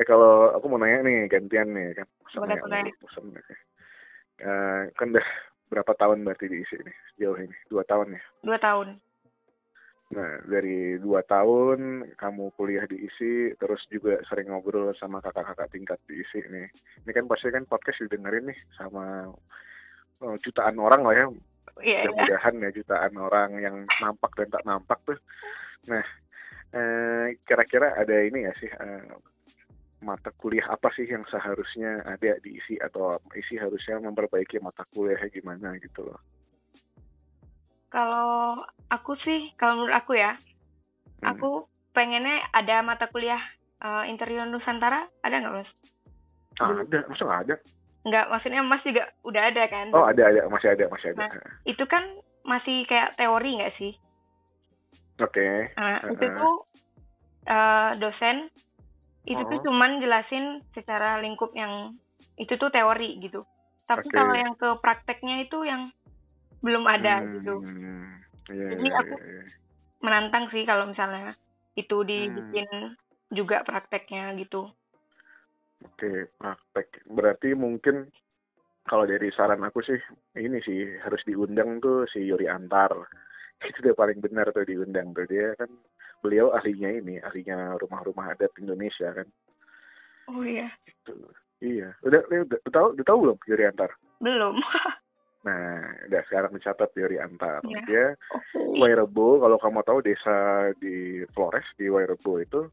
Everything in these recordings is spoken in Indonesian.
Eh kalau aku mau nanya nih gantian nih kan. Bosan, oke. Eh, kan udah berapa tahun berarti diisi nih sejauh ini? Dua tahun ya? Dua tahun. Nah, dari dua tahun kamu kuliah di ISI, terus juga sering ngobrol sama kakak-kakak tingkat di ISI nih. Ini kan pasti kan podcast didengerin nih sama eh, jutaan orang lah ya. Iya, iya. Mudah-mudahan ya jutaan orang yang nampak dan tak nampak tuh. Nah, eh, kira-kira ada ini ya sih eh, mata kuliah apa sih yang seharusnya ada di ISI atau ISI harusnya memperbaiki mata kuliahnya gimana gitu loh. Kalau aku sih, kalau menurut aku ya, Hmm. aku pengennya ada mata kuliah eh, interior Nusantara, ada nggak mas? Ah, ada, masa nggak ada? Nggak, maksudnya mas juga udah ada kan? Oh ada ada masih ada masih ada. Nah. Itu kan masih kayak teori nggak sih? Oke. Nah, itu Heeh. tuh eh, dosen itu tuh Oh. cuman jelasin secara lingkup yang itu tuh teori gitu. Tapi Oke. kalau yang ke prakteknya itu yang belum ada gitu. Hmm, Iya, Jadi iya, aku- iya, iya. Menantang sih kalau misalnya itu Hmm. dibikin juga prakteknya gitu. Oke, praktek. Berarti mungkin kalau dari saran aku sih ini sih harus diundang tuh si Yuri Antar. Itu udah paling benar tuh diundang tuh dia kan beliau ahlinya ini, ahlinya rumah-rumah adat Indonesia kan. Oh iya, Tuh. Iya, udah udah, udah, udah tahu udah tahu belum Yuri Antar? belum. Nah, udah sekarang dicatat Yuri Antar. Iya. Dia Wairebo, kalau kamu tahu desa di Flores di Wairebo itu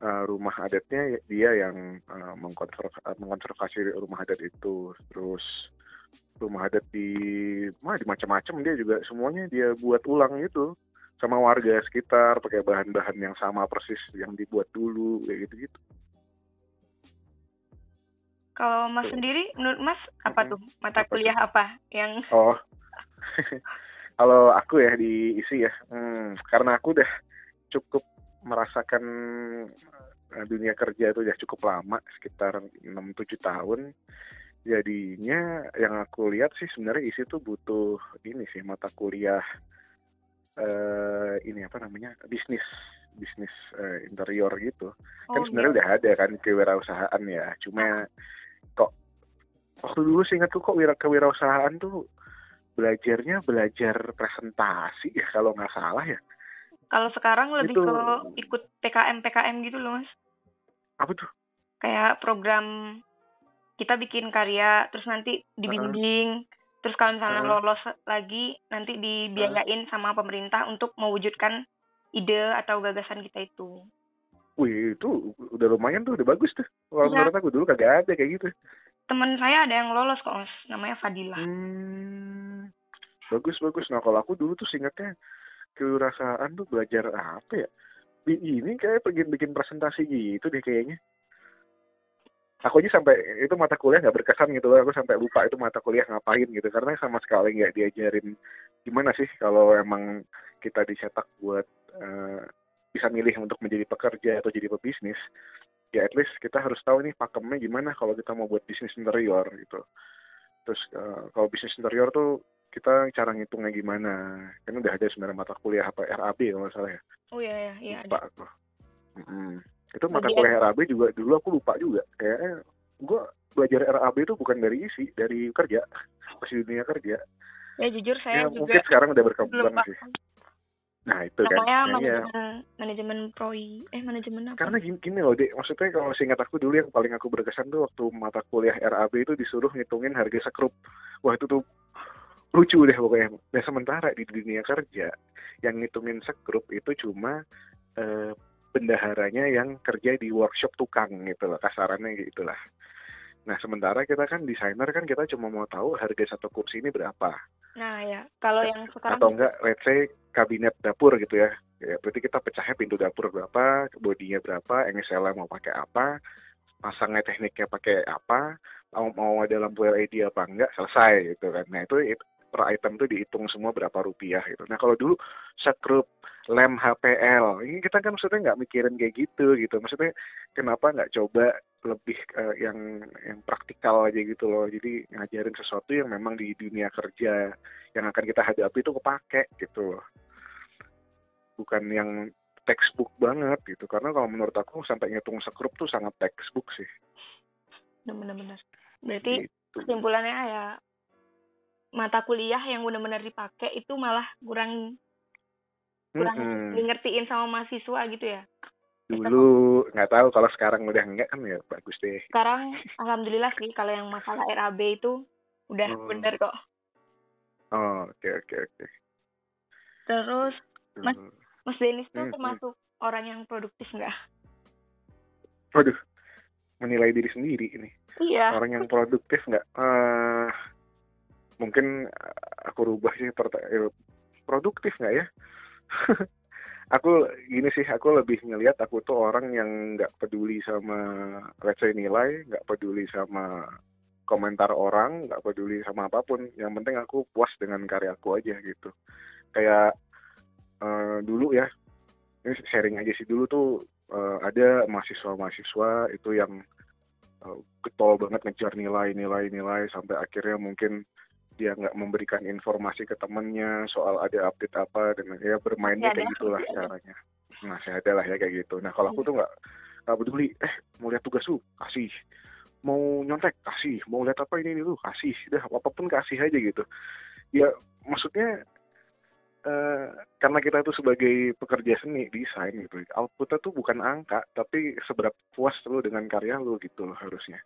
uh, rumah adatnya dia yang uh, mengkonserv- mengonservasi rumah adat itu. Terus rumah adat di mah di macam-macam dia juga semuanya dia buat ulang itu sama warga sekitar pakai bahan-bahan yang sama persis yang dibuat dulu kayak gitu-gitu. Kalau Mas Tuh. sendiri, menurut Mas apa Mm-mm. tuh mata Apa kuliah apa yang Oh, kalau aku ya di isi ya, hmm, karena aku udah cukup merasakan eh, dunia kerja itu udah cukup lama, sekitar 6-7 tahun. Jadinya yang aku lihat sih sebenarnya isi tuh butuh ini sih mata kuliah eh ini apa namanya bisnis bisnis eh, interior gitu. kan Oh, sebenarnya iya. udah ada kan kewirausahaan ya cuma kok waktu dulu sih ingat tuh kok wira kewirausahaan tuh belajarnya belajar presentasi ya kalau nggak salah ya Kalau sekarang lebih Itu- ke ikut PKM PKM gitu loh Mas. apa tuh Kayak program kita bikin karya terus nanti dibimbing terus kalau misalnya Heeh. lolos lagi nanti dibiayain sama pemerintah untuk mewujudkan ide atau gagasan kita itu. wih itu udah lumayan tuh udah bagus tuh kalau Iya. menurut aku dulu kagak ada kayak gitu Temen saya ada yang lolos kok Mas, namanya Fadila. hmm, bagus bagus nah kalau aku dulu tuh singkatnya kewirausahaan tuh belajar apa ya Bi- ini kayak bikin bikin presentasi gitu deh kayaknya aku aja sampai itu mata kuliah nggak berkesan gitu aku sampai lupa itu mata kuliah ngapain gitu karena sama sekali nggak diajarin gimana sih kalau emang kita dicetak buat eh, bisa milih untuk menjadi pekerja atau jadi pebisnis ya at least kita harus tahu nih pakemnya gimana kalau kita mau buat bisnis interior gitu terus eh, kalau bisnis interior tuh kita cara ngitungnya gimana kan udah ada sebenarnya mata kuliah apa RAB kalau nggak salah ya Oh iya iya iya. ada. lupa aku. Mm-mm. Itu mata Bagian- kuliah RAB juga dulu aku lupa juga. Kayaknya gue belajar RAB itu bukan dari isi, dari kerja, masih dunia kerja. Ya jujur saya ya juga mungkin sekarang udah berkembang sih. Nah itu kan. Namanya Nah, iya. manajemen manajemen proi eh manajemen apa? Karena gini, gini loh, Dek. Maksudnya kalau seingat aku dulu yang paling aku berkesan tuh waktu mata kuliah RAB itu disuruh ngitungin harga sekrup. Wah itu tuh lucu deh pokoknya. Nah sementara di dunia kerja yang ngitungin sekrup itu cuma eh, bendaharanya yang kerja di workshop tukang gitu loh, kasarannya gitu lah. Nah sementara kita kan desainer kan kita cuma mau tahu harga satu kursi ini berapa. Nah ya, kalau yang sekarang atau enggak let's say kabinet dapur gitu ya. Ya berarti kita pecahnya pintu dapur berapa bodinya berapa NSL mau pakai apa pasangnya tekniknya pakai apa mau mau ada lampu LED apa enggak selesai gitu kan. Nah itu it- per item tuh dihitung semua berapa rupiah gitu. Nah kalau dulu sekrup lem HPL ini kita kan maksudnya nggak mikirin kayak gitu gitu. Maksudnya kenapa nggak coba lebih eh, yang yang praktikal aja gitu loh. Jadi ngajarin sesuatu yang memang di dunia kerja yang akan kita hadapi itu kepake gitu loh. Bukan yang textbook banget gitu. Karena kalau menurut aku sampai ngitung sekrup tuh sangat textbook sih. Benar-benar berarti gitu. kesimpulannya ya mata kuliah yang benar-benar dipakai itu malah kurang kurang Mm-mm. ngertiin sama mahasiswa gitu ya? Dulu nggak tahu kalau sekarang udah enggak kan ya bagus deh. Sekarang alhamdulillah sih kalau yang masalah RAB itu udah Oh. bener kok. Oh oke oke oke. Terus Mas- Hmm. Mas Denis tuh Hmm, termasuk orang yang produktif nggak? Waduh menilai diri sendiri ini. Iya. Orang yang produktif nggak? Eh, mungkin eh, aku rubah sih eh, produktif nggak ya? Aku gini sih aku lebih ngelihat aku tuh orang yang nggak peduli sama let's nilai nggak peduli sama komentar orang nggak peduli sama apa pun. Yang penting aku puas dengan karyaku aja gitu. Kayak eh, dulu ya ini sharing aja sih. Dulu tuh eh, ada mahasiswa-mahasiswa itu yang uh, getol banget ngejar nilai nilai nilai sampai akhirnya mungkin dia nggak memberikan informasi ke temennya soal ada update apa dan ya bermainnya Ya, kayak gitulah Ya, caranya. Masih ada lah ya kayak gitu. Nah kalau aku tuh nggak nggak peduli. Eh mau lihat tugas lu? Kasih. Mau nyontek? Kasih. Mau lihat apa ini ini lu? Kasih. Dah apa pun kasih aja gitu. Ya maksudnya eh, karena kita tuh sebagai pekerja seni desain gitu outputnya tuh bukan angka tapi seberapa puas lu dengan karya lu gitu loh harusnya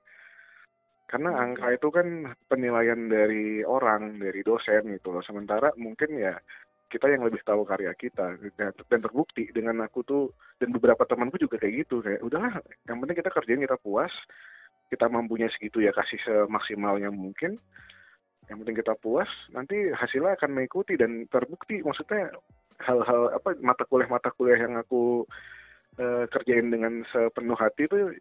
karena Hmm. angka itu kan penilaian dari orang dari dosen gitu loh. Sementara mungkin ya kita yang lebih tahu karya kita dan terbukti. Dengan aku tuh dan beberapa temanku juga kayak gitu. Kayak udahlah yang penting kita kerjain kita puas. Kita mampunya segitu ya kasih semaksimalnya mungkin. Yang penting kita puas nanti hasilnya akan mengikuti dan terbukti. Maksudnya hal-hal apa mata kuliah mata kuliah yang aku eh, kerjain dengan sepenuh hati itu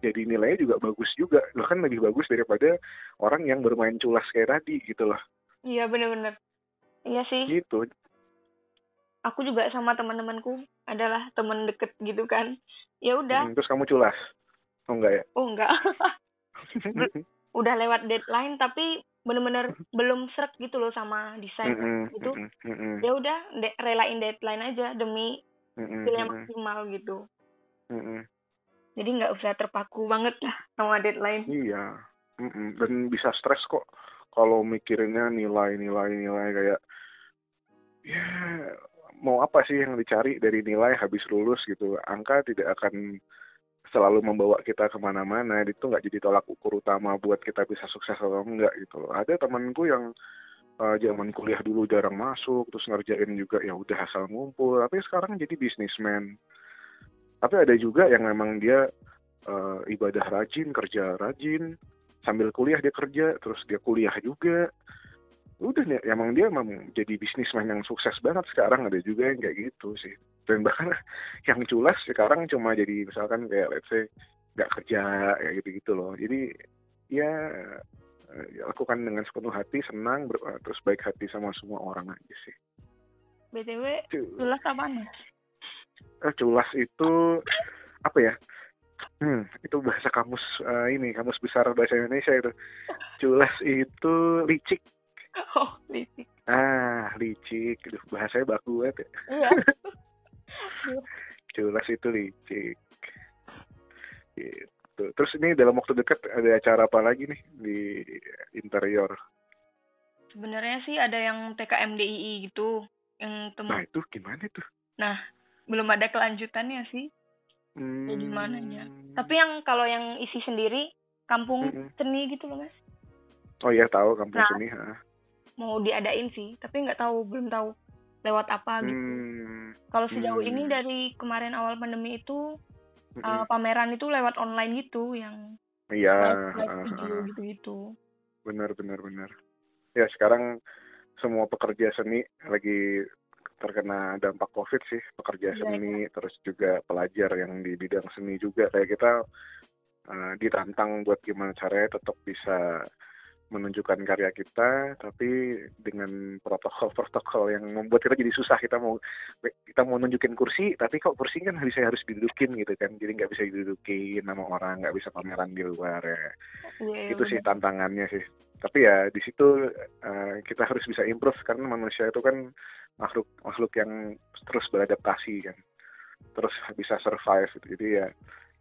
jadi nilainya juga bagus juga. Bahkan lebih bagus daripada orang yang bermain culas kayak tadi gitu loh. Iya bener-bener. Iya sih. Gitu. Aku juga sama teman-temanku adalah teman deket gitu kan. Ya udah. Hmm, terus kamu culas? Oh enggak ya? Oh enggak. Udah lewat deadline tapi bener-bener belum seret gitu loh sama desain Mm-mm, gitu. mm-mm, mm-mm, ya udah de- relain deadline aja demi yang mm-mm, maksimal gitu. Mm-mm. Jadi nggak usah terpaku banget lah sama deadline Iya, Mm-mm. dan bisa stres kok kalau mikirinnya nilai-nilai nilai kayak ya mau apa sih yang dicari dari nilai habis lulus gitu. Angka tidak akan selalu membawa kita ke mana-mana. Itu nggak jadi tolak ukur utama buat kita bisa sukses atau enggak gitu. Ada temanku yang uh, zaman kuliah dulu jarang masuk, terus ngerjain juga ya udah asal ngumpul. Tapi sekarang jadi bisnismen. Tapi ada juga yang memang dia uh, ibadah rajin, kerja rajin, sambil kuliah dia kerja, terus dia kuliah juga. Udah nih, emang dia emang jadi bisnismen yang sukses banget sekarang ada juga yang kayak gitu sih. Dan bahkan yang culas sekarang cuma jadi misalkan kayak let's say nggak kerja ya gitu-gitu loh. Jadi ya eh, lakukan dengan sepenuh hati, senang, ber- terus baik hati sama semua orang aja sih. btw Cu- jelas apa nih eh, culas itu apa ya? Hmm, itu bahasa kamus eh, ini kamus besar bahasa Indonesia itu. Culas itu licik. oh listrik Ah, licik. Aduh, bahasanya baku banget ya. iya Culas itu licik. Gitu. Terus ini dalam waktu dekat ada acara apa lagi nih di interior? sebenarnya sih ada yang TKMDII gitu yang Nah teman itu gimana tuh? Belum ada kelanjutannya sih Hmm. Ya, gimananya? tapi yang kalau yang isi sendiri kampung Mm-mm. seni gitu loh mas Oh iya tahu kampung Nah. seni. ha. mau diadain sih tapi nggak tahu belum tahu lewat apa gitu Hmm. kalau sejauh Hmm. ini dari kemarin awal pandemi itu Mm-mm. uh, pameran itu lewat online gitu yang Iya. ha. gitu-gitu Benar benar benar. Ya sekarang semua pekerja seni lagi terkena dampak covid sih pekerja Iya, seni terus juga pelajar yang di bidang seni juga. Kayak kita eh, ditantang buat gimana caranya tetap bisa menunjukkan karya kita tapi dengan protokol-protokol yang membuat kita jadi susah. Kita mau kita mau nunjukin kursi tapi kok kursi kan bisa harus didudukin gitu kan. Jadi nggak bisa didudukin sama orang nggak bisa pameran di luar ya. Iya, itu sih tantangannya sih. Tapi ya di situ eh, kita harus bisa improve karena manusia itu kan makhluk makhluk yang terus beradaptasi kan terus bisa survive gitu. jadi ya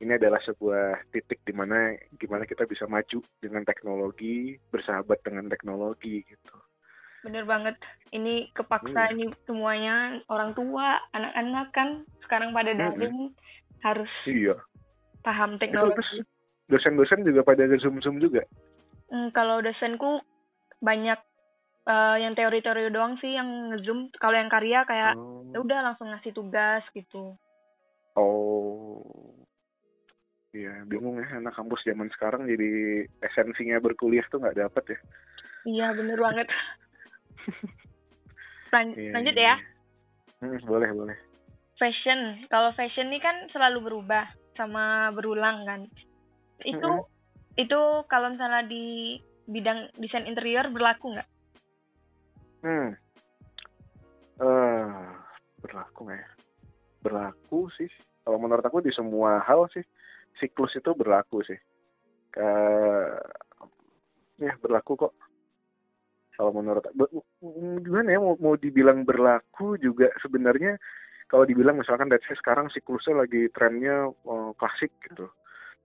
ini adalah sebuah titik di mana gimana kita bisa maju dengan teknologi bersahabat dengan teknologi gitu bener banget ini kepaksa hmm. ini semuanya orang tua anak-anak kan sekarang pada hmm. daring hmm. harus iya paham teknologi dosen-dosen juga pada zoom zoom juga hmm, kalau dosenku banyak uh, yang teori-teori doang sih yang ngezoom. Kalau yang karya kayak oh. ya udah langsung ngasih tugas gitu. Oh. Iya bingung ya. Anak kampus zaman sekarang jadi esensinya berkuliah tuh nggak dapet ya. Iya bener banget. Lan iya, lanjut ya. hmm, boleh boleh. Fashion. Kalau fashion ini kan selalu berubah sama berulang kan. Itu mm -hmm. itu kalau misalnya di bidang desain interior berlaku nggak Hmm. Uh, berlaku ya? Berlaku sih. Kalau menurut aku di semua hal sih siklus itu berlaku sih. Uh, ya berlaku kok. Kalau menurut gimana ya mau, mau dibilang berlaku juga sebenarnya kalau dibilang misalkan dari sekarang siklusnya lagi trennya uh, klasik gitu.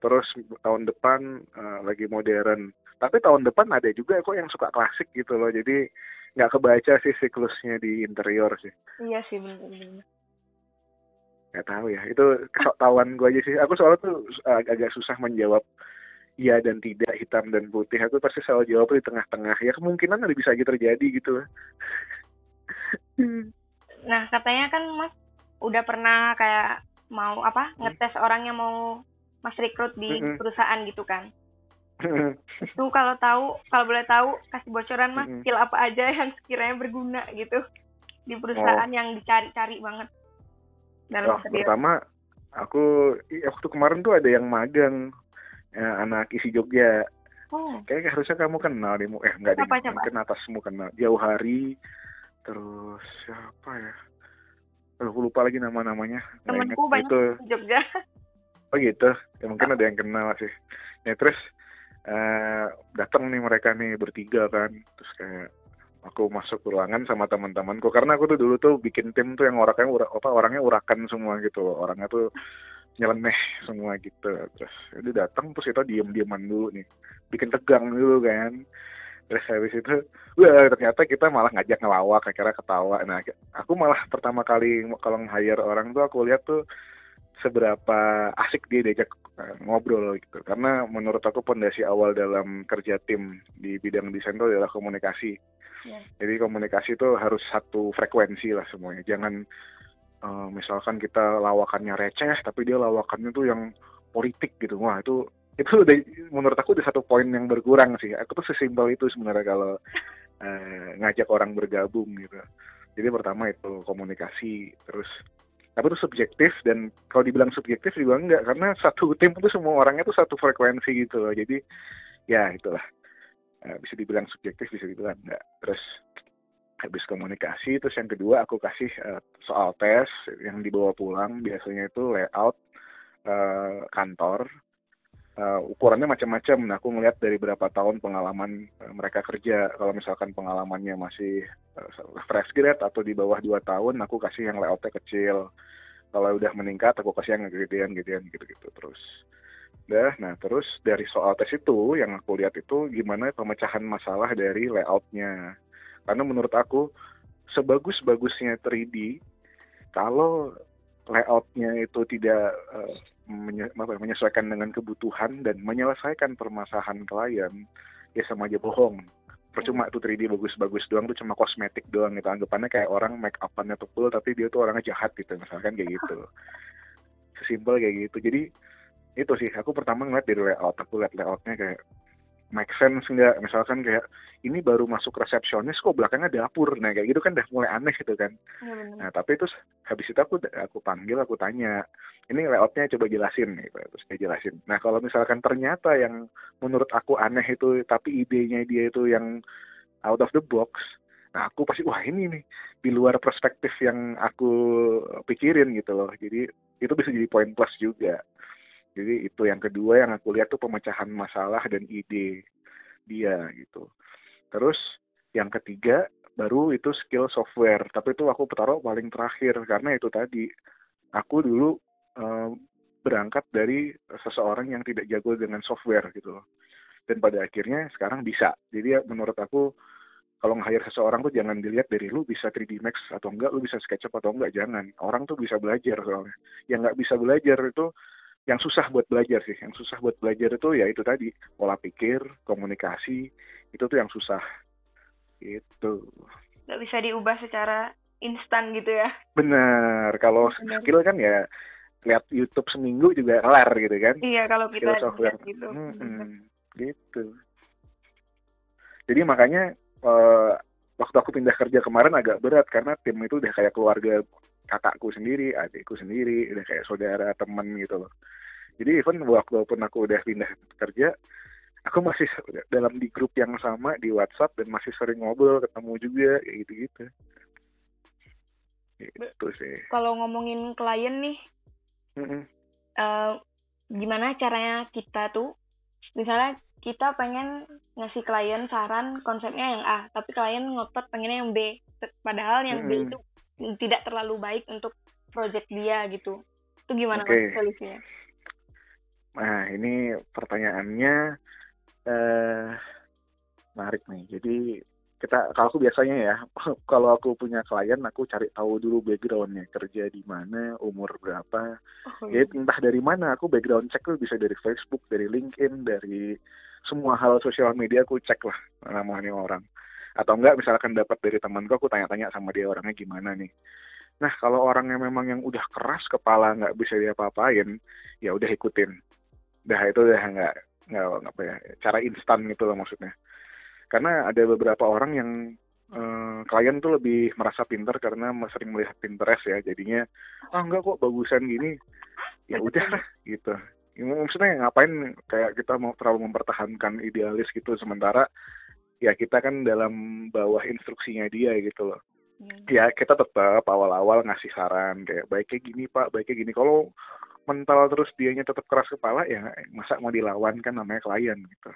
Terus tahun depan uh, lagi modern. Tapi tahun depan ada juga kok yang suka klasik gitu loh. Jadi nggak kebaca sih siklusnya di interior sih. Iya sih benar-benar. Nggak tahu ya, itu kesoktawan gue aja sih. Aku soalnya tuh agak susah menjawab iya dan tidak, hitam dan putih. Aku pasti selalu jawab di tengah-tengah. Ya kemungkinan ada bisa aja terjadi gitu. nah katanya kan Mas udah pernah kayak mau apa hmm. ngetes orang yang mau Mas rekrut di mm -hmm. perusahaan gitu kan? Itu kalau tahu kalau boleh tahu kasih bocoran mas. Skill apa aja yang sekiranya berguna gitu. Di perusahaan oh. yang dicari-cari banget. Dalam oh, pertama aku waktu kemarin tuh ada yang magang ya, anak isi Jogja. Oh. kayak harusnya kamu kenal deh eh enggak deh mungkin atasmu kenal. Jauh hari terus siapa ya? Aku lupa lagi nama-namanya. Temanku banyak itu. di Jogja. Oh gitu. Ya mungkin ada yang kenal sih. Ya terus uh, datang nih mereka nih bertiga kan. Terus kayak aku masuk ruangan sama teman-temanku. Karena aku tuh dulu tuh bikin tim tuh yang orangnya ura, apa orangnya urakan semua gitu orangnya tuh nyeleneh semua gitu. Terus itu datang terus kita diem dieman dulu nih. Bikin tegang dulu kan. Terus habis itu wah ternyata kita malah ngajak ngelawak akhirnya ketawa. Nah aku malah pertama kali kalau nge-hire orang tuh aku lihat tuh seberapa asik dia diajak uh, ngobrol gitu. Karena menurut aku pondasi awal dalam kerja tim di bidang desain itu adalah komunikasi. Yeah. jadi komunikasi itu harus satu frekuensi lah semuanya. Jangan uh, misalkan kita lawakannya receh tapi dia lawakannya tuh yang politik gitu. Wah itu itu udah menurut aku udah satu poin yang berkurang sih. Aku tuh sesimpel itu sebenarnya kalau uh, ngajak orang bergabung gitu. Jadi pertama itu komunikasi terus tapi itu subjektif dan kalau dibilang subjektif juga enggak karena satu tim itu semua orangnya itu satu frekuensi gitu loh. Jadi ya itulah. Uh, bisa dibilang subjektif bisa dibilang enggak. Terus habis komunikasi terus yang kedua aku kasih uh, soal tes yang dibawa pulang. Biasanya itu layout uh, kantor uh, ukurannya macam-macam. Nah, aku ngeliat dari berapa tahun pengalaman uh, mereka kerja. Kalau misalkan pengalamannya masih uh, fresh grade atau di bawah dua tahun, aku kasih yang layoutnya kecil. Kalau udah meningkat, aku kasih yang gedean, gedean gitu-gitu terus. Dah, nah terus dari soal tes itu yang aku lihat itu gimana pemecahan masalah dari layoutnya. Karena menurut aku sebagus-bagusnya 3D, kalau layoutnya itu tidak uh, menyesuaikan dengan kebutuhan dan menyelesaikan permasalahan klien ya sama aja bohong. Percuma tuh 3D bagus-bagus doang tuh cuma kosmetik doang gitu. Anggapannya kayak orang make upannya tebel tapi dia tuh orangnya jahat gitu misalkan kayak gitu. Sesimpel kayak gitu. Jadi itu sih. Aku pertama ngeliat dari layout aku liat layoutnya kayak make sense nggak? Misalkan kayak ini baru masuk resepsionis kok belakangnya dapur. Nah kayak gitu kan udah mulai aneh gitu kan. Ya, nah tapi terus habis itu aku aku panggil aku tanya ini layoutnya coba jelasin gitu. Terus dia jelasin. Nah kalau misalkan ternyata yang menurut aku aneh itu tapi idenya dia itu yang out of the box nah aku pasti wah ini nih di luar perspektif yang aku pikirin gitu loh. Jadi itu bisa jadi poin plus juga jadi itu yang kedua yang aku lihat tuh pemecahan masalah dan ide dia gitu. Terus yang ketiga baru itu skill software, tapi itu aku taruh paling terakhir karena itu tadi aku dulu uh, berangkat dari seseorang yang tidak jago dengan software gitu dan pada akhirnya sekarang bisa jadi ya menurut aku kalau nge-hire seseorang tuh jangan dilihat dari lu bisa 3D Max atau enggak, lu bisa SketchUp atau enggak, jangan. Orang tuh bisa belajar soalnya. Yang nggak bisa belajar itu yang susah buat belajar sih. Yang susah buat belajar itu ya itu tadi, pola pikir, komunikasi, itu tuh yang susah. Itu. Nggak bisa diubah secara instan gitu ya? Bener. Kalau skill kan ya lihat YouTube seminggu juga kelar gitu kan? Iya, kalau kita lihat gitu. Hmm, hmm, gitu. Jadi makanya uh, waktu aku pindah kerja kemarin agak berat karena tim itu udah kayak keluarga kakakku sendiri, adikku sendiri, udah kayak saudara, teman gitu loh. Jadi even waktu pun aku udah pindah kerja, aku masih dalam di grup yang sama di WhatsApp dan masih sering ngobrol, ketemu juga kayak gitu-gitu. Itu sih. Kalau ngomongin klien nih, mm -mm. Uh, gimana caranya kita tuh, misalnya kita pengen ngasih klien saran konsepnya yang A, tapi klien ngotot pengennya yang B. Padahal yang B itu tidak terlalu baik untuk project dia gitu. Itu gimana okay. solusinya? Nah, ini pertanyaannya eh menarik nih. Jadi kita kalau aku biasanya ya, kalau aku punya klien aku cari tahu dulu backgroundnya, kerja di mana, umur berapa. Oh, iya. Jadi entah dari mana aku background check tuh bisa dari Facebook, dari LinkedIn, dari semua hal sosial media aku cek lah namanya orang atau enggak misalkan dapat dari temanku aku tanya-tanya sama dia orangnya gimana nih. Nah kalau orangnya memang yang udah keras kepala nggak bisa dia apa-apain ya udah ikutin. Dah itu udah nggak nggak apa ya cara instan gitu loh maksudnya. Karena ada beberapa orang yang eh, klien tuh lebih merasa pinter karena sering melihat Pinterest ya. Jadinya ah enggak kok bagusan gini. Ya udah lah gitu. Ya, maksudnya ngapain kayak kita mau terlalu mempertahankan idealis gitu sementara ya kita kan dalam bawah instruksinya dia gitu loh. Hmm. ya kita tetap awal-awal ngasih saran kayak baiknya gini pak baiknya gini. Kalau mental terus dianya tetap keras kepala ya masa mau dilawan kan namanya klien gitu.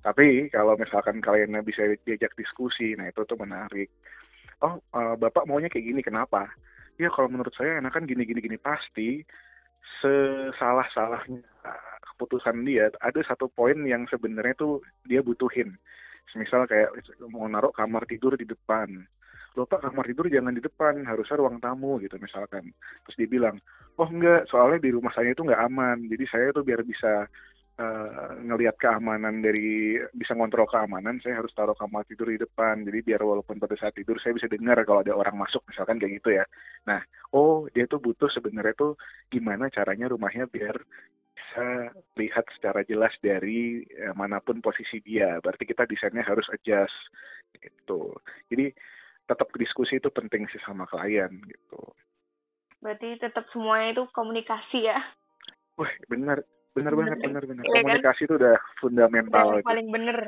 Tapi kalau misalkan kliennya bisa diajak diskusi nah itu tuh menarik. Oh uh, bapak maunya kayak gini kenapa? Ya kalau menurut saya enakan gini gini gini. Pasti sesalah-salahnya keputusan dia ada satu poin yang sebenarnya tuh dia butuhin misal kayak mau naruh kamar tidur di depan. Lupa kamar tidur jangan di depan harusnya ruang tamu gitu misalkan. Terus dia bilang oh enggak soalnya di rumah saya itu nggak aman. Jadi saya tuh biar bisa uh, ngelihat keamanan dari bisa ngontrol keamanan saya harus taruh kamar tidur di depan. Jadi biar walaupun pada saat tidur saya bisa dengar kalau ada orang masuk misalkan kayak gitu ya. Nah oh dia tuh butuh sebenarnya tuh gimana caranya rumahnya biar bisa lihat secara jelas dari ya, mana pun posisi dia. Berarti kita desainnya harus adjust gitu. Jadi tetap diskusi itu penting sih sama klien gitu. Berarti tetap semuanya itu komunikasi ya? Wah, benar. Benar banget benar benar. Ya, komunikasi kan? itu udah fundamental yang paling bener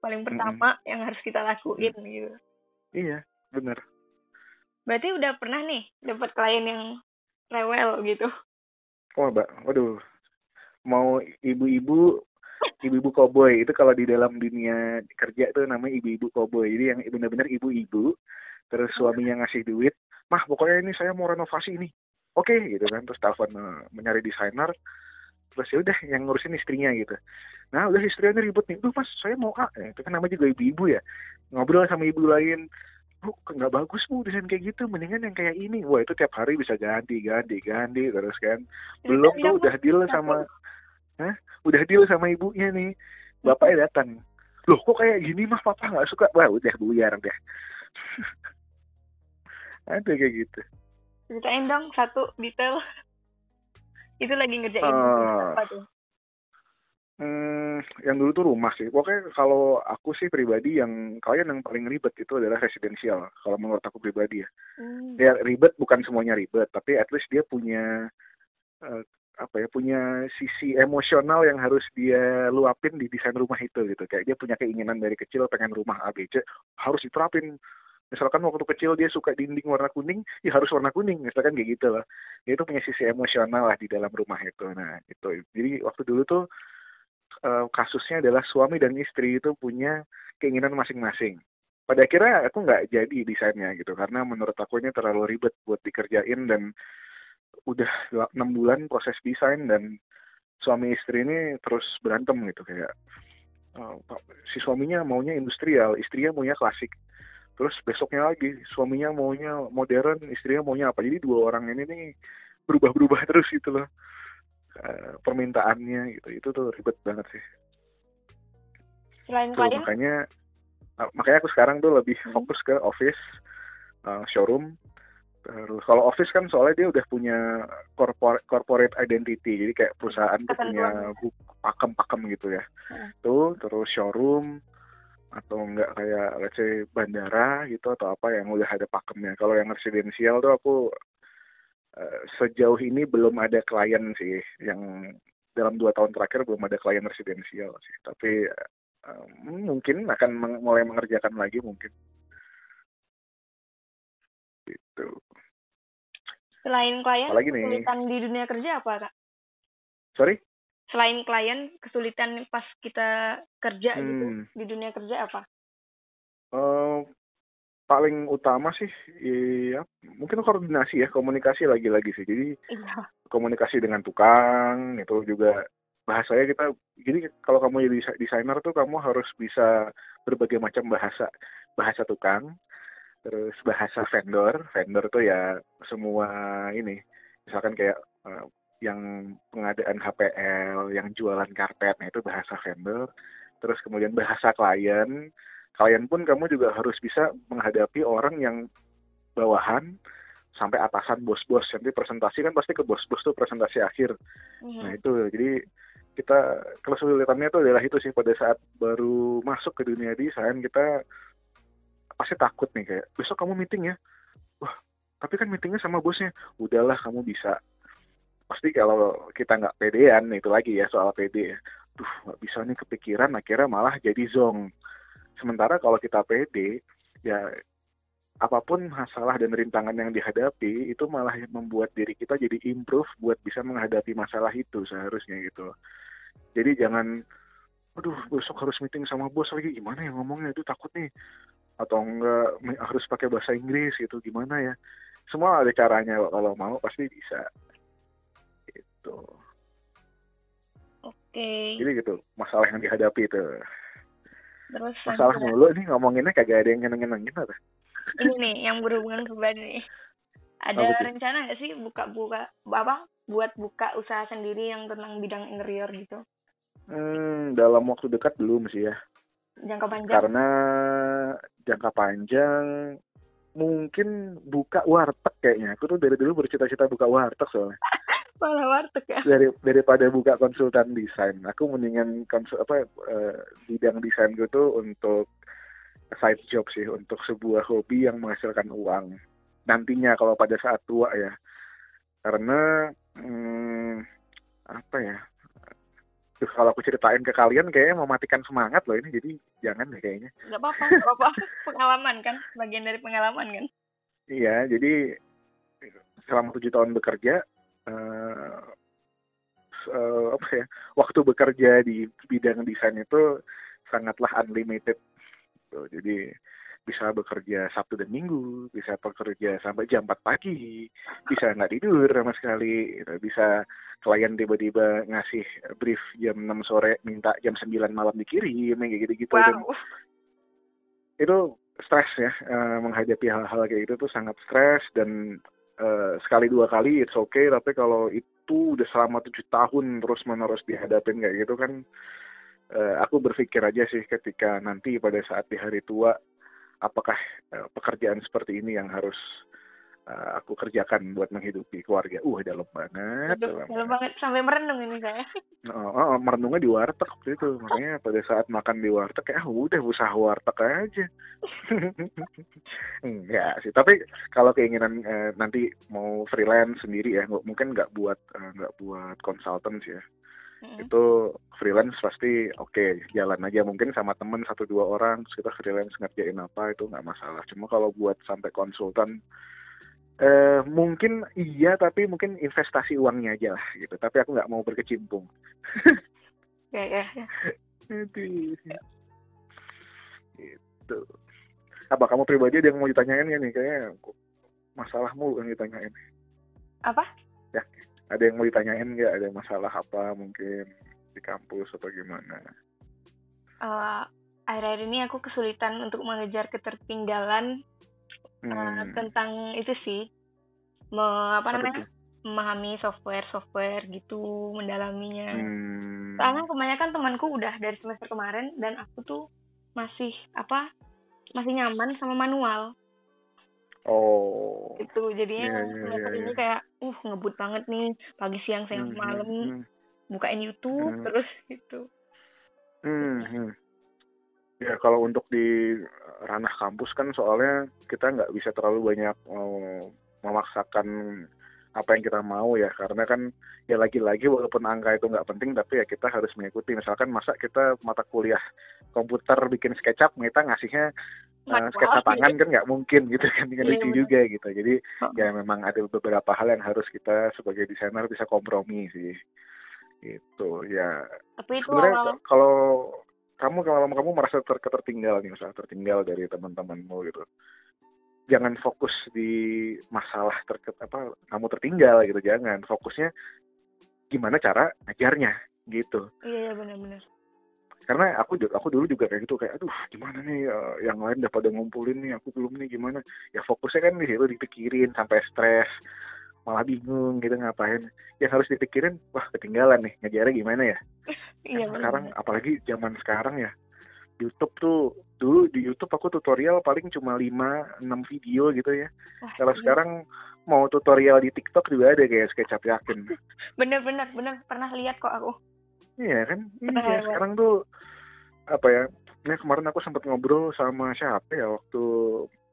paling pertama mm -hmm. yang harus kita lakuin mm. gitu. Iya benar. Berarti udah pernah nih dapat klien yang rewel gitu? Oh mbak. Waduh mau ibu-ibu ibu-ibu koboi. Itu kalau di dalam dunia kerja itu namanya ibu-ibu koboi. Jadi yang benar-benar ibu-ibu terus suaminya ngasih duit mah pokoknya ini saya mau renovasi ini. Oke okay, gitu kan. Terus telepon uh, mencari desainer. Terus ya udah yang ngurusin istrinya gitu. Nah udah istrinya ribut nih. Tuh mas saya mau A ya, itu kan namanya juga ibu-ibu ya. Ngobrol sama ibu lain bu nggak bagus bu desain kayak gitu? Mendingan yang kayak ini. Wah itu tiap hari bisa ganti ganti ganti terus kan. Belum tuh udah deal sama Hah? udah deal sama ibunya nih bapaknya datang loh kok kayak gini mah papa nggak suka wah udah buyar deh ada kayak gitu ceritain dong satu detail itu lagi ngerjain uh, apa tuh? Hmm, yang dulu tuh rumah sih. Pokoknya kalau aku sih pribadi yang kalian yang paling ribet itu adalah residensial. Kalau menurut aku pribadi ya. Hmm. Ya ribet bukan semuanya ribet, tapi at least dia punya uh, apa ya punya sisi emosional yang harus dia luapin di desain rumah itu gitu. Kayak dia punya keinginan dari kecil pengen rumah ABC harus diterapin. Misalkan waktu kecil dia suka dinding warna kuning ya harus warna kuning misalkan kayak gitu loh dia itu punya sisi emosional lah di dalam rumah itu. Nah itu jadi waktu dulu tuh uh, kasusnya adalah suami dan istri itu punya keinginan masing-masing. Pada akhirnya aku nggak jadi desainnya gitu karena menurut aku ini terlalu ribet buat dikerjain dan udah enam bulan proses desain dan suami istri ini terus berantem gitu kayak uh, si suaminya maunya industrial, istrinya maunya klasik. Terus besoknya lagi suaminya maunya modern, istrinya maunya apa. Jadi dua orang ini nih berubah-berubah terus gitu loh uh, permintaannya gitu. Itu tuh ribet banget sih. Selain tuh, makanya uh, makanya aku sekarang tuh lebih hmm. fokus ke office, uh, showroom, Terus kalau office kan soalnya dia udah punya corporate corporate identity, jadi kayak perusahaan tuh punya pakem-pakem gitu ya. Hmm. Tuh terus showroom atau enggak kayak let's say bandara gitu atau apa yang udah ada pakemnya. Kalau yang residensial tuh aku uh, sejauh ini belum ada klien sih yang dalam dua tahun terakhir belum ada klien residensial sih. Tapi uh, mungkin akan meng mulai mengerjakan lagi mungkin gitu. Selain klien, Apalagi nih? kesulitan di dunia kerja apa, Kak? Sorry? Selain klien, kesulitan pas kita kerja gitu, hmm. gitu, di dunia kerja apa? Uh, paling utama sih, iya, mungkin koordinasi ya, komunikasi lagi-lagi sih. Jadi, iya. komunikasi dengan tukang, itu juga bahasanya kita, jadi kalau kamu jadi desainer tuh kamu harus bisa berbagai macam bahasa, bahasa tukang, terus bahasa vendor vendor tuh ya semua ini. Misalkan kayak uh, yang pengadaan HPL yang jualan karpet nah itu bahasa vendor. Terus kemudian bahasa klien. Klien pun kamu juga harus bisa menghadapi orang yang bawahan sampai atasan bos-bos. Nanti presentasi kan pasti ke bos-bos tuh presentasi akhir. Mm-hmm. nah itu. Jadi kita kesulitannya tuh adalah itu sih. Pada saat baru masuk ke dunia desain kita pasti takut nih kayak besok kamu meeting ya? Wah tapi kan meetingnya sama bosnya. Udahlah kamu bisa. Pasti kalau kita nggak pedean itu lagi ya soal pede ya. Tuh nggak bisa nih kepikiran akhirnya malah jadi zong. Sementara kalau kita pede ya apa pun masalah dan rintangan yang dihadapi itu malah membuat diri kita jadi improve buat bisa menghadapi masalah itu seharusnya gitu. Jadi jangan aduh besok harus meeting sama bos lagi. Gimana ya ngomongnya? Itu takut nih atau enggak harus pakai bahasa Inggris gitu gimana ya? Semua ada caranya kalau mau pasti bisa. Itu oke. Jadi gitu masalah yang dihadapi itu. Terus masalah mulu nih ngomonginnya kagak ada yang nyenengin apa? Ini nih yang berhubungan pribadi nih. Ada oh, rencana nggak sih buka-buka apa buat buka usaha sendiri yang tentang bidang interior gitu? Hmm dalam waktu dekat belum sih ya jangka panjang? Karena jangka panjang mungkin buka warteg kayaknya. Aku tuh dari dulu bercita-cita buka warteg soalnya. Malah warteg ya? Dari daripada buka konsultan desain. Aku mendingan konsul apa uh, bidang desain gitu untuk side job sih untuk sebuah hobi yang menghasilkan uang. Nantinya kalau pada saat tua ya. Karena hmm, apa ya Terus kalau aku ceritain ke kalian kayaknya mematikan semangat loh ini, jadi jangan deh kayaknya. Gak apa-apa, gak apa-apa. Pengalaman kan, bagian dari pengalaman kan. Iya, jadi selama tujuh tahun bekerja, uh, uh, apa ya, waktu bekerja di bidang desain itu sangatlah unlimited. Tuh, jadi bisa bekerja Sabtu dan Minggu, bisa bekerja sampai jam 4 pagi, bisa nggak tidur sama sekali, gitu. bisa klien tiba-tiba ngasih brief jam 6 sore, minta jam 9 malam dikirim, kayak gitu-gitu. Wow. Dan itu stres ya, uh, menghadapi hal-hal kayak gitu tuh sangat stres dan uh, sekali dua kali it's okay, tapi kalau itu udah selama tujuh tahun terus menerus dihadapin kayak gitu kan, uh, aku berpikir aja sih ketika nanti pada saat di hari tua apakah uh, pekerjaan seperti ini yang harus uh, aku kerjakan buat menghidupi keluarga. Uh, dalam banget. Aduh, dalam, dalam banget sampai merenung ini saya. Oh, oh, merenungnya di warteg waktu itu. Makanya pada saat makan di warteg ya udah usaha warteg aja. Enggak sih. Tapi kalau keinginan uh, nanti mau freelance sendiri ya, mungkin nggak buat nggak uh, buat consultant sih ya hmm. itu freelance pasti oke okay, jalan aja. Mungkin sama temen satu dua orang terus kita freelance ngerjain apa itu nggak masalah. Cuma kalau buat sampai konsultan eh, mungkin iya tapi mungkin investasi uangnya aja lah gitu. Tapi aku nggak mau berkecimpung. Ya ya, ya. itu. Itu apa kamu pribadi ada yang mau ditanyain ya nih? Kayaknya masalahmu yang ditanyain. Apa? Ya ada yang mau ditanyain nggak? Ada masalah apa mungkin di kampus atau gimana? Uh, akhir-akhir ini aku kesulitan untuk mengejar ketertinggalan hmm. uh, tentang itu sih. Me, apa namanya? memahami software software gitu mendalaminya. Hmm. soalnya kebanyakan temanku udah dari semester kemarin dan aku tuh masih apa masih nyaman sama manual oh itu jadinya yeah, yeah, semester yeah, ini yeah. kayak uh ngebut banget nih pagi siang siang hmm malam hmm. bukain YouTube hmm. terus gitu hmm, hmm. Ya kalau untuk di ranah kampus kan soalnya kita nggak bisa terlalu banyak uh, memaksakan apa yang kita mau ya. Karena kan ya lagi-lagi walaupun angka itu nggak penting tapi ya kita harus mengikuti. Misalkan masa kita mata kuliah komputer bikin SketchUp kita ngasihnya uh, sketsa tangan kan nggak mungkin gitu kan kan lucu juga gitu. Jadi ya memang ada beberapa hal yang harus kita sebagai desainer bisa kompromi sih. Itu ya. Tapi itu sebenarnya kalau kamu kalau kamu merasa ter tertinggal nih misalnya tertinggal dari teman-temanmu gitu jangan fokus di masalah terket apa kamu tertinggal gitu jangan. Fokusnya gimana cara ngajarnya gitu. Iya, iya benar-benar. Karena aku aku dulu juga kayak gitu kayak aduh gimana nih uh, yang lain udah pada ngumpulin nih aku belum nih gimana? Ya fokusnya kan di situ dipikirin sampai stres malah bingung gitu ngapain. Yang harus dipikirin wah ketinggalan nih ngajarnya gimana ya? Iya, sekarang apalagi zaman sekarang ya YouTube tuh dulu di YouTube aku tutorial paling cuma 5 6 video gitu ya. Kalau iya. sekarang mau tutorial di TikTok juga ada kayak SketchUp yakin. bener bener pernah lihat kok aku. Iya kan? Pernah iya, sekarang tuh apa ya? Nah, kemarin aku sempat ngobrol sama siapa ya waktu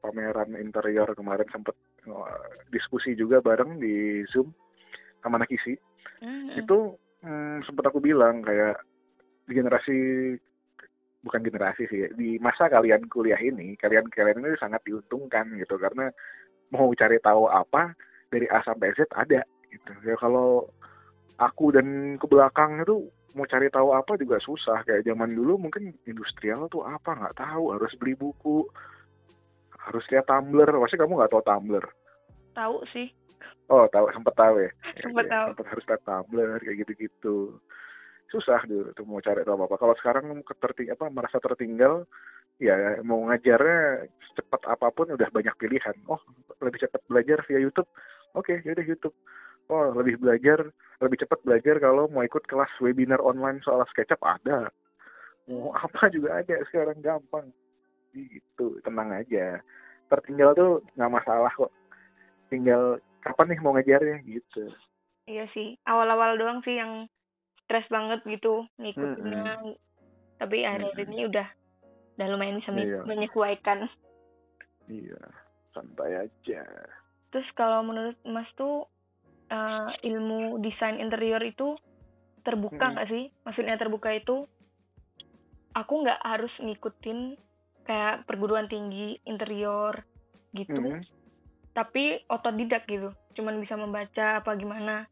pameran interior kemarin sempat diskusi juga bareng di Zoom sama Nakisi. Mm -hmm. Itu hmm, sempat aku bilang kayak di generasi bukan generasi sih di masa kalian kuliah ini kalian kalian ini sangat diuntungkan gitu karena mau cari tahu apa dari A sampai Z ada gitu. Ya kalau aku dan ke belakang itu mau cari tahu apa juga susah kayak zaman dulu mungkin industrial tuh apa nggak tahu harus beli buku harus lihat Tumblr pasti kamu nggak tahu Tumblr? Tahu sih. Oh tahu sempat tahu ya? Sempat ya, tahu. sempat harus lihat Tumblr kayak gitu-gitu susah dulu tuh mau cari tahu apa. Kalau sekarang keterting apa merasa tertinggal, ya mau ngajarnya cepat apa pun udah banyak pilihan. Oh lebih cepat belajar via YouTube, oke okay, yaudah YouTube. Oh lebih belajar, lebih cepat belajar kalau mau ikut kelas webinar online soal SketchUp ada. Mau apa juga ada sekarang gampang. Gitu, tenang aja. Tertinggal tuh nggak masalah kok. Tinggal kapan nih mau ngajarnya gitu. Iya sih, awal-awal doang sih yang stres banget gitu ngikutinnya hmm, tapi akhir-akhir hmm. ini udah udah lumayan bisa iya. menyesuaikan iya santai aja terus kalau menurut mas tuh uh, ilmu desain interior itu terbuka nggak hmm. sih maksudnya terbuka itu aku nggak harus ngikutin kayak perguruan tinggi interior gitu hmm. tapi otodidak gitu cuman bisa membaca apa gimana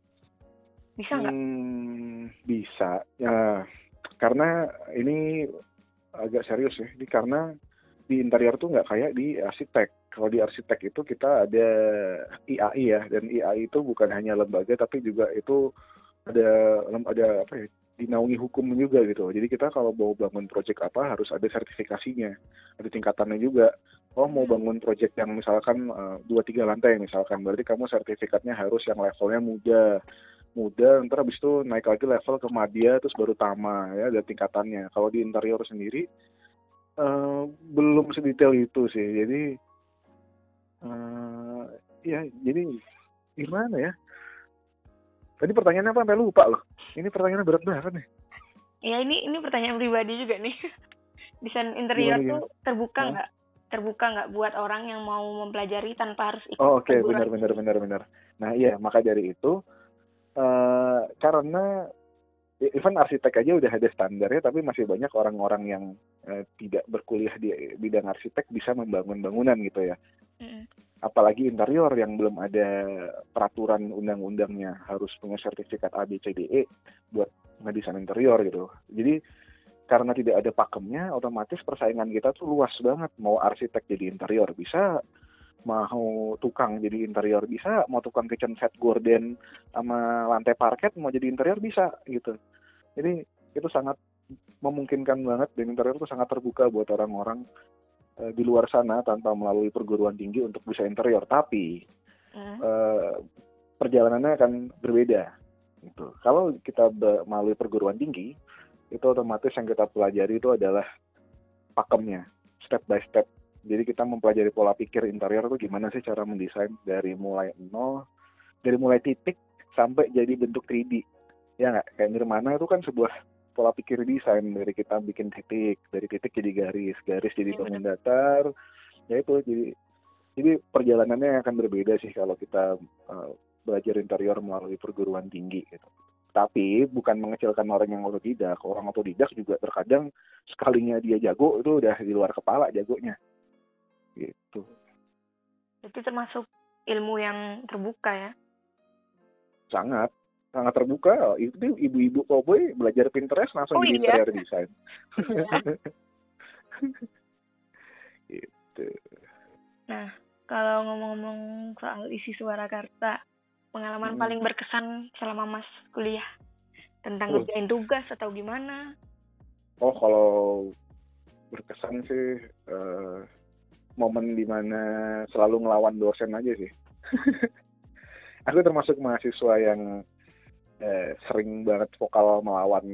bisa nggak? Hmm, bisa. Ya, karena ini agak serius ya. Ini karena di interior tuh nggak kayak di arsitek. Kalau di arsitek itu kita ada IAI ya, dan IAI itu bukan hanya lembaga tapi juga itu ada ada apa ya dinaungi hukum juga gitu. Jadi kita kalau mau bangun proyek apa harus ada sertifikasinya, ada tingkatannya juga. Oh mau hmm. bangun proyek yang misalkan eh, dua tiga lantai misalkan, berarti kamu sertifikatnya harus yang levelnya muda, muda ntar habis itu naik lagi level ke media terus baru tama ya ada tingkatannya. Kalau di interior sendiri uh, belum sedetail itu sih. Jadi uh, ya jadi gimana ya? Tadi pertanyaannya apa? Sampai lupa loh. Ini pertanyaannya berat banget nih. Ya ini ini pertanyaan pribadi juga nih. Desain interior gimana, tuh terbuka nggak? Terbuka nggak buat orang yang mau mempelajari tanpa harus ikut oh, oke. okay. benar benar benar benar. Nah iya maka dari itu uh, karena even arsitek aja udah ada standarnya tapi masih banyak orang-orang yang uh, tidak berkuliah di bidang arsitek bisa membangun bangunan gitu ya. Mm. apalagi interior yang belum ada peraturan undang-undangnya harus punya sertifikat A B C D E buat ngedesain interior gitu. Jadi karena tidak ada pakemnya otomatis persaingan kita tuh luas banget. Mau arsitek jadi interior bisa mau tukang jadi interior bisa mau tukang kitchen set gorden sama lantai parket mau jadi interior bisa gitu. Jadi itu sangat memungkinkan banget dan interior itu sangat terbuka buat orang-orang uh, di luar sana tanpa melalui perguruan tinggi untuk bisa interior. Tapi uh. Uh, perjalanannya akan berbeda gitu. Kalau kita melalui perguruan tinggi itu otomatis yang kita pelajari itu adalah pakemnya step by step jadi kita mempelajari pola pikir interior itu gimana sih cara mendesain dari mulai nol, dari mulai titik sampai jadi bentuk 3D. Ya nggak? Kayak Nirmana itu kan sebuah pola pikir desain dari kita bikin titik, dari titik jadi garis, garis jadi iya, bangun datar. Ya itu jadi jadi perjalanannya akan berbeda sih kalau kita uh, belajar interior melalui perguruan tinggi gitu. Tapi bukan mengecilkan orang yang otodidak. Orang otodidak juga terkadang sekalinya dia jago itu udah di luar kepala jagonya gitu. Itu termasuk ilmu yang terbuka ya? Sangat sangat terbuka. Itu ibu-ibu cowboy belajar Pinterest langsung oh, jadi iya? interior design. Gitu. Nah kalau ngomong-ngomong soal isi suara karta pengalaman hmm. paling berkesan selama mas kuliah? Tentang oh. ngerjain tugas atau gimana? Oh kalau berkesan sih uh, momen di mana selalu ngelawan dosen aja sih. aku termasuk mahasiswa yang eh, sering banget vokal melawan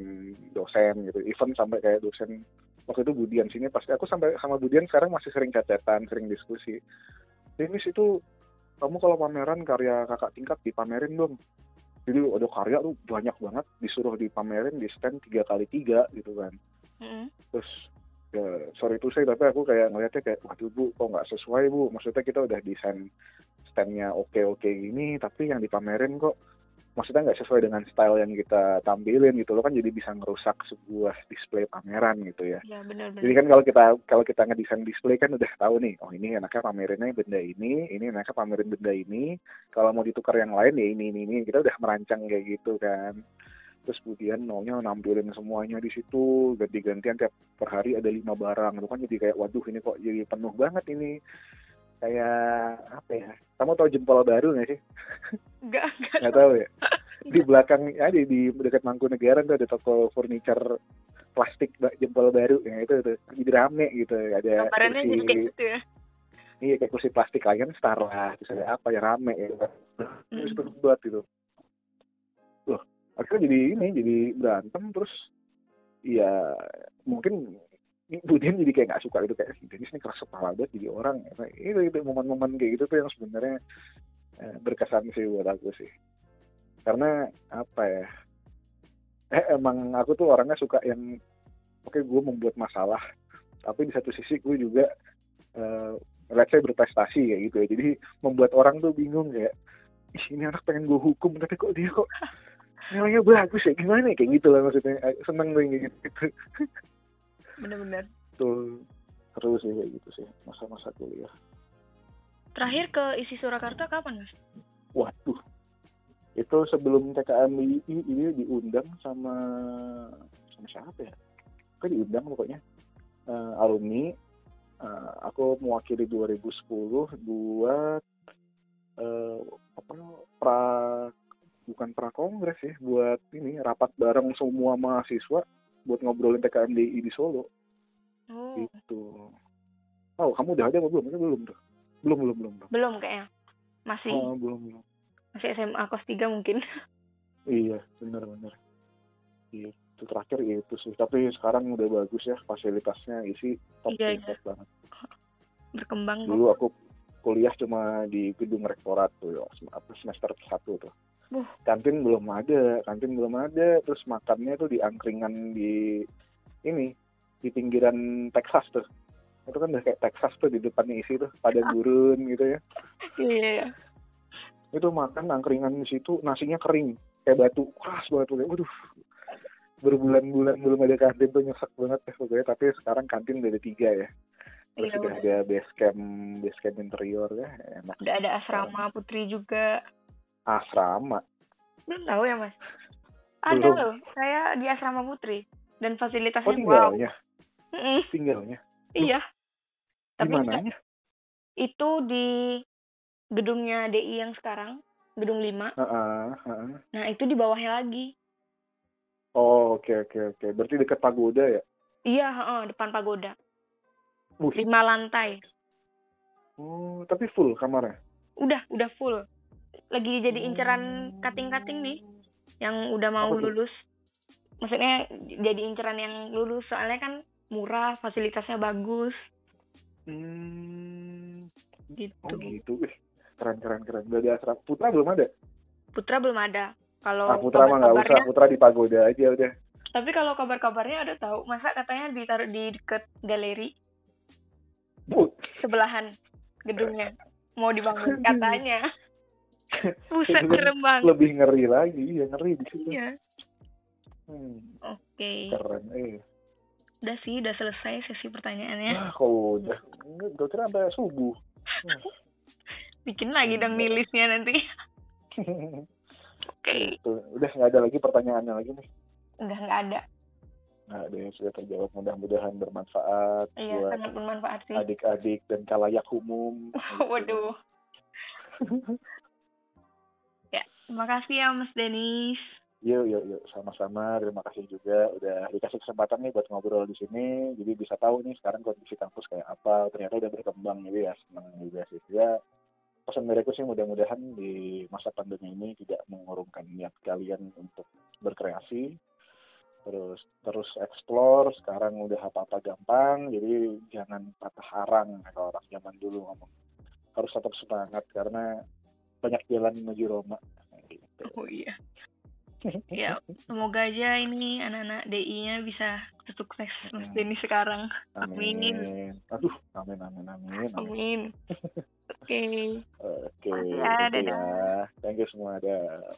dosen gitu. Even sampai kayak dosen waktu itu Budian sini pasti aku sampai sama Budian sekarang masih sering catetan, sering diskusi. Ini itu kamu kalau pameran karya kakak tingkat dipamerin dong. Jadi ada karya tuh banyak banget disuruh dipamerin di stand tiga kali tiga gitu kan. Mm. Terus ya sorry itu saya tapi aku kayak ngeliatnya kayak waduh bu kok nggak sesuai bu maksudnya kita udah desain standnya oke oke gini tapi yang dipamerin kok maksudnya nggak sesuai dengan style yang kita tampilin gitu lo kan jadi bisa ngerusak sebuah display pameran gitu ya. Ya benar benar. Jadi kan kalau kita kalau kita ngedesain display kan udah tahu nih, oh ini enaknya pamerinnya benda ini, ini enaknya pamerin benda ini. Kalau mau ditukar yang lain ya ini ini ini. Kita udah merancang kayak gitu kan terus kemudian maunya nampilin semuanya di situ ganti-gantian tiap per hari ada lima barang. Itu kan jadi kayak waduh ini kok jadi penuh banget ini. Kayak apa ya? Kamu tahu jempol baru nggak sih? Nggak nggak tahu. ya? Di belakang ya di, di dekat Mangkunegaran tuh ada toko furniture plastik jempol baru. Ya itu tuh jadi rame gitu. Ada kursi jadi kayak gitu ya? Iya kayak kursi plastik lain star lah terus ada apa ya rame ya. Terus hmm. buat gitu akhirnya jadi ini jadi berantem terus ya mungkin Budian jadi kayak gak suka gitu kayak Dennis ini keras kepala banget jadi orang ya. itu itu momen-momen kayak gitu tuh yang sebenarnya eh, berkesan sih buat aku sih karena apa ya eh emang aku tuh orangnya suka yang oke okay, gue membuat masalah tapi di satu sisi gue juga uh, let's say berprestasi ya gitu ya jadi membuat orang tuh bingung kayak ini anak pengen gue hukum tapi kok dia kok nilainya bagus ya. Gimana ya? Kayak gitu lah maksudnya. Eh, seneng gue gitu. Bener-bener. Tuh terus sih kayak gitu sih masa-masa kuliah. Terakhir ke isi Surakarta kapan mas? Waduh. Itu sebelum TKMI ini diundang sama sama siapa ya? Kan diundang pokoknya? Uh, alumni. Uh, aku mewakili 2010 buat uh, apa pra bukan pra kongres ya buat ini rapat bareng semua mahasiswa buat ngobrolin TKMDI di Solo. Oh. gitu. Oh kamu udah ada apa belum? Belum tuh? Belum belum belum belum. Kayaknya. Masih. Oh, belum belum. Masih SMA kelas tiga mungkin. Iya benar benar. Iya itu terakhir itu sih. Tapi sekarang udah bagus ya fasilitasnya isi top iya, iya. banget. Berkembang dulu aku kuliah cuma di gedung rektorat tuh ya, semester satu tuh. Uh. Kantin belum ada, kantin belum ada. Terus makannya tuh di angkringan di ini di pinggiran Texas tuh. Itu kan udah kayak Texas tuh di depannya isi tuh, pada gurun gitu ya. Iya. yeah. Itu makan angkringan di situ nasinya kering kayak batu keras banget tuh. Waduh. Berbulan-bulan belum ada kantin tuh nyesek banget ya pokoknya. Tapi sekarang kantin udah ada tiga ya. Terus iya, udah ada base camp, base camp interior ya. Enak. Udah ada asrama putri juga asrama. Belum tahu ya mas? Ada loh, saya di asrama putri dan fasilitasnya oh, tinggalnya? wow. Tinggalnya? Iya. Tapi mananya? itu di gedungnya DI yang sekarang gedung 5 uh -uh, uh -uh. nah itu di bawahnya lagi oh oke okay, oke okay, oke okay. berarti dekat pagoda ya iya uh, depan pagoda uh. lima lantai oh tapi full kamarnya udah udah full lagi jadi inceran kating-kating nih yang udah mau lulus. Maksudnya jadi inceran yang lulus soalnya kan murah fasilitasnya bagus. Hmm. gitu. Oh gitu. Keren keren keren. Udah di asrama. Putra belum ada? Putra belum ada. Kalau ah, putra mah nggak usah. Putra di pagoda aja udah. Tapi kalau kabar-kabarnya ada tahu masa katanya ditaruh di deket galeri? But. sebelahan gedungnya. Mau dibangun katanya Buset serem banget. Lebih ngeri lagi, ya ngeri di situ. Iya. Hmm. Oke. Okay. Keren, eh. Udah sih, udah selesai sesi pertanyaannya. Ah, kok udah. Gue kira sampai subuh. Hmm. Bikin lagi dong nih listnya nanti. Oke. Okay. Udah nggak ada lagi pertanyaannya lagi nih. Udah nggak ada. Nah, ada yang sudah terjawab mudah-mudahan bermanfaat iya, buat sangat bermanfaat sih. adik-adik dan kalayak umum. Waduh. Terima kasih ya Mas Denis. Yuk, yuk, yuk, sama-sama. Terima kasih juga udah dikasih kesempatan nih buat ngobrol di sini. Jadi bisa tahu nih sekarang kondisi kampus kayak apa. Ternyata udah berkembang jadi ya senang juga sih. Ya, pesan dari sih mudah-mudahan di masa pandemi ini tidak mengurungkan niat kalian untuk berkreasi. Terus terus explore. Sekarang udah apa-apa gampang. Jadi jangan patah arang kalau orang zaman dulu ngomong. Harus tetap semangat karena banyak jalan menuju Roma. Gitu. Oh iya. ya semoga aja ini anak-anak DI-nya bisa sukses Mas ya. Denny sekarang. Amin. amin. Aduh, amin amin amin. Amin. amin. Oke. Oke. Okay, ya. Gitu ya. Thank you semua. Dadah.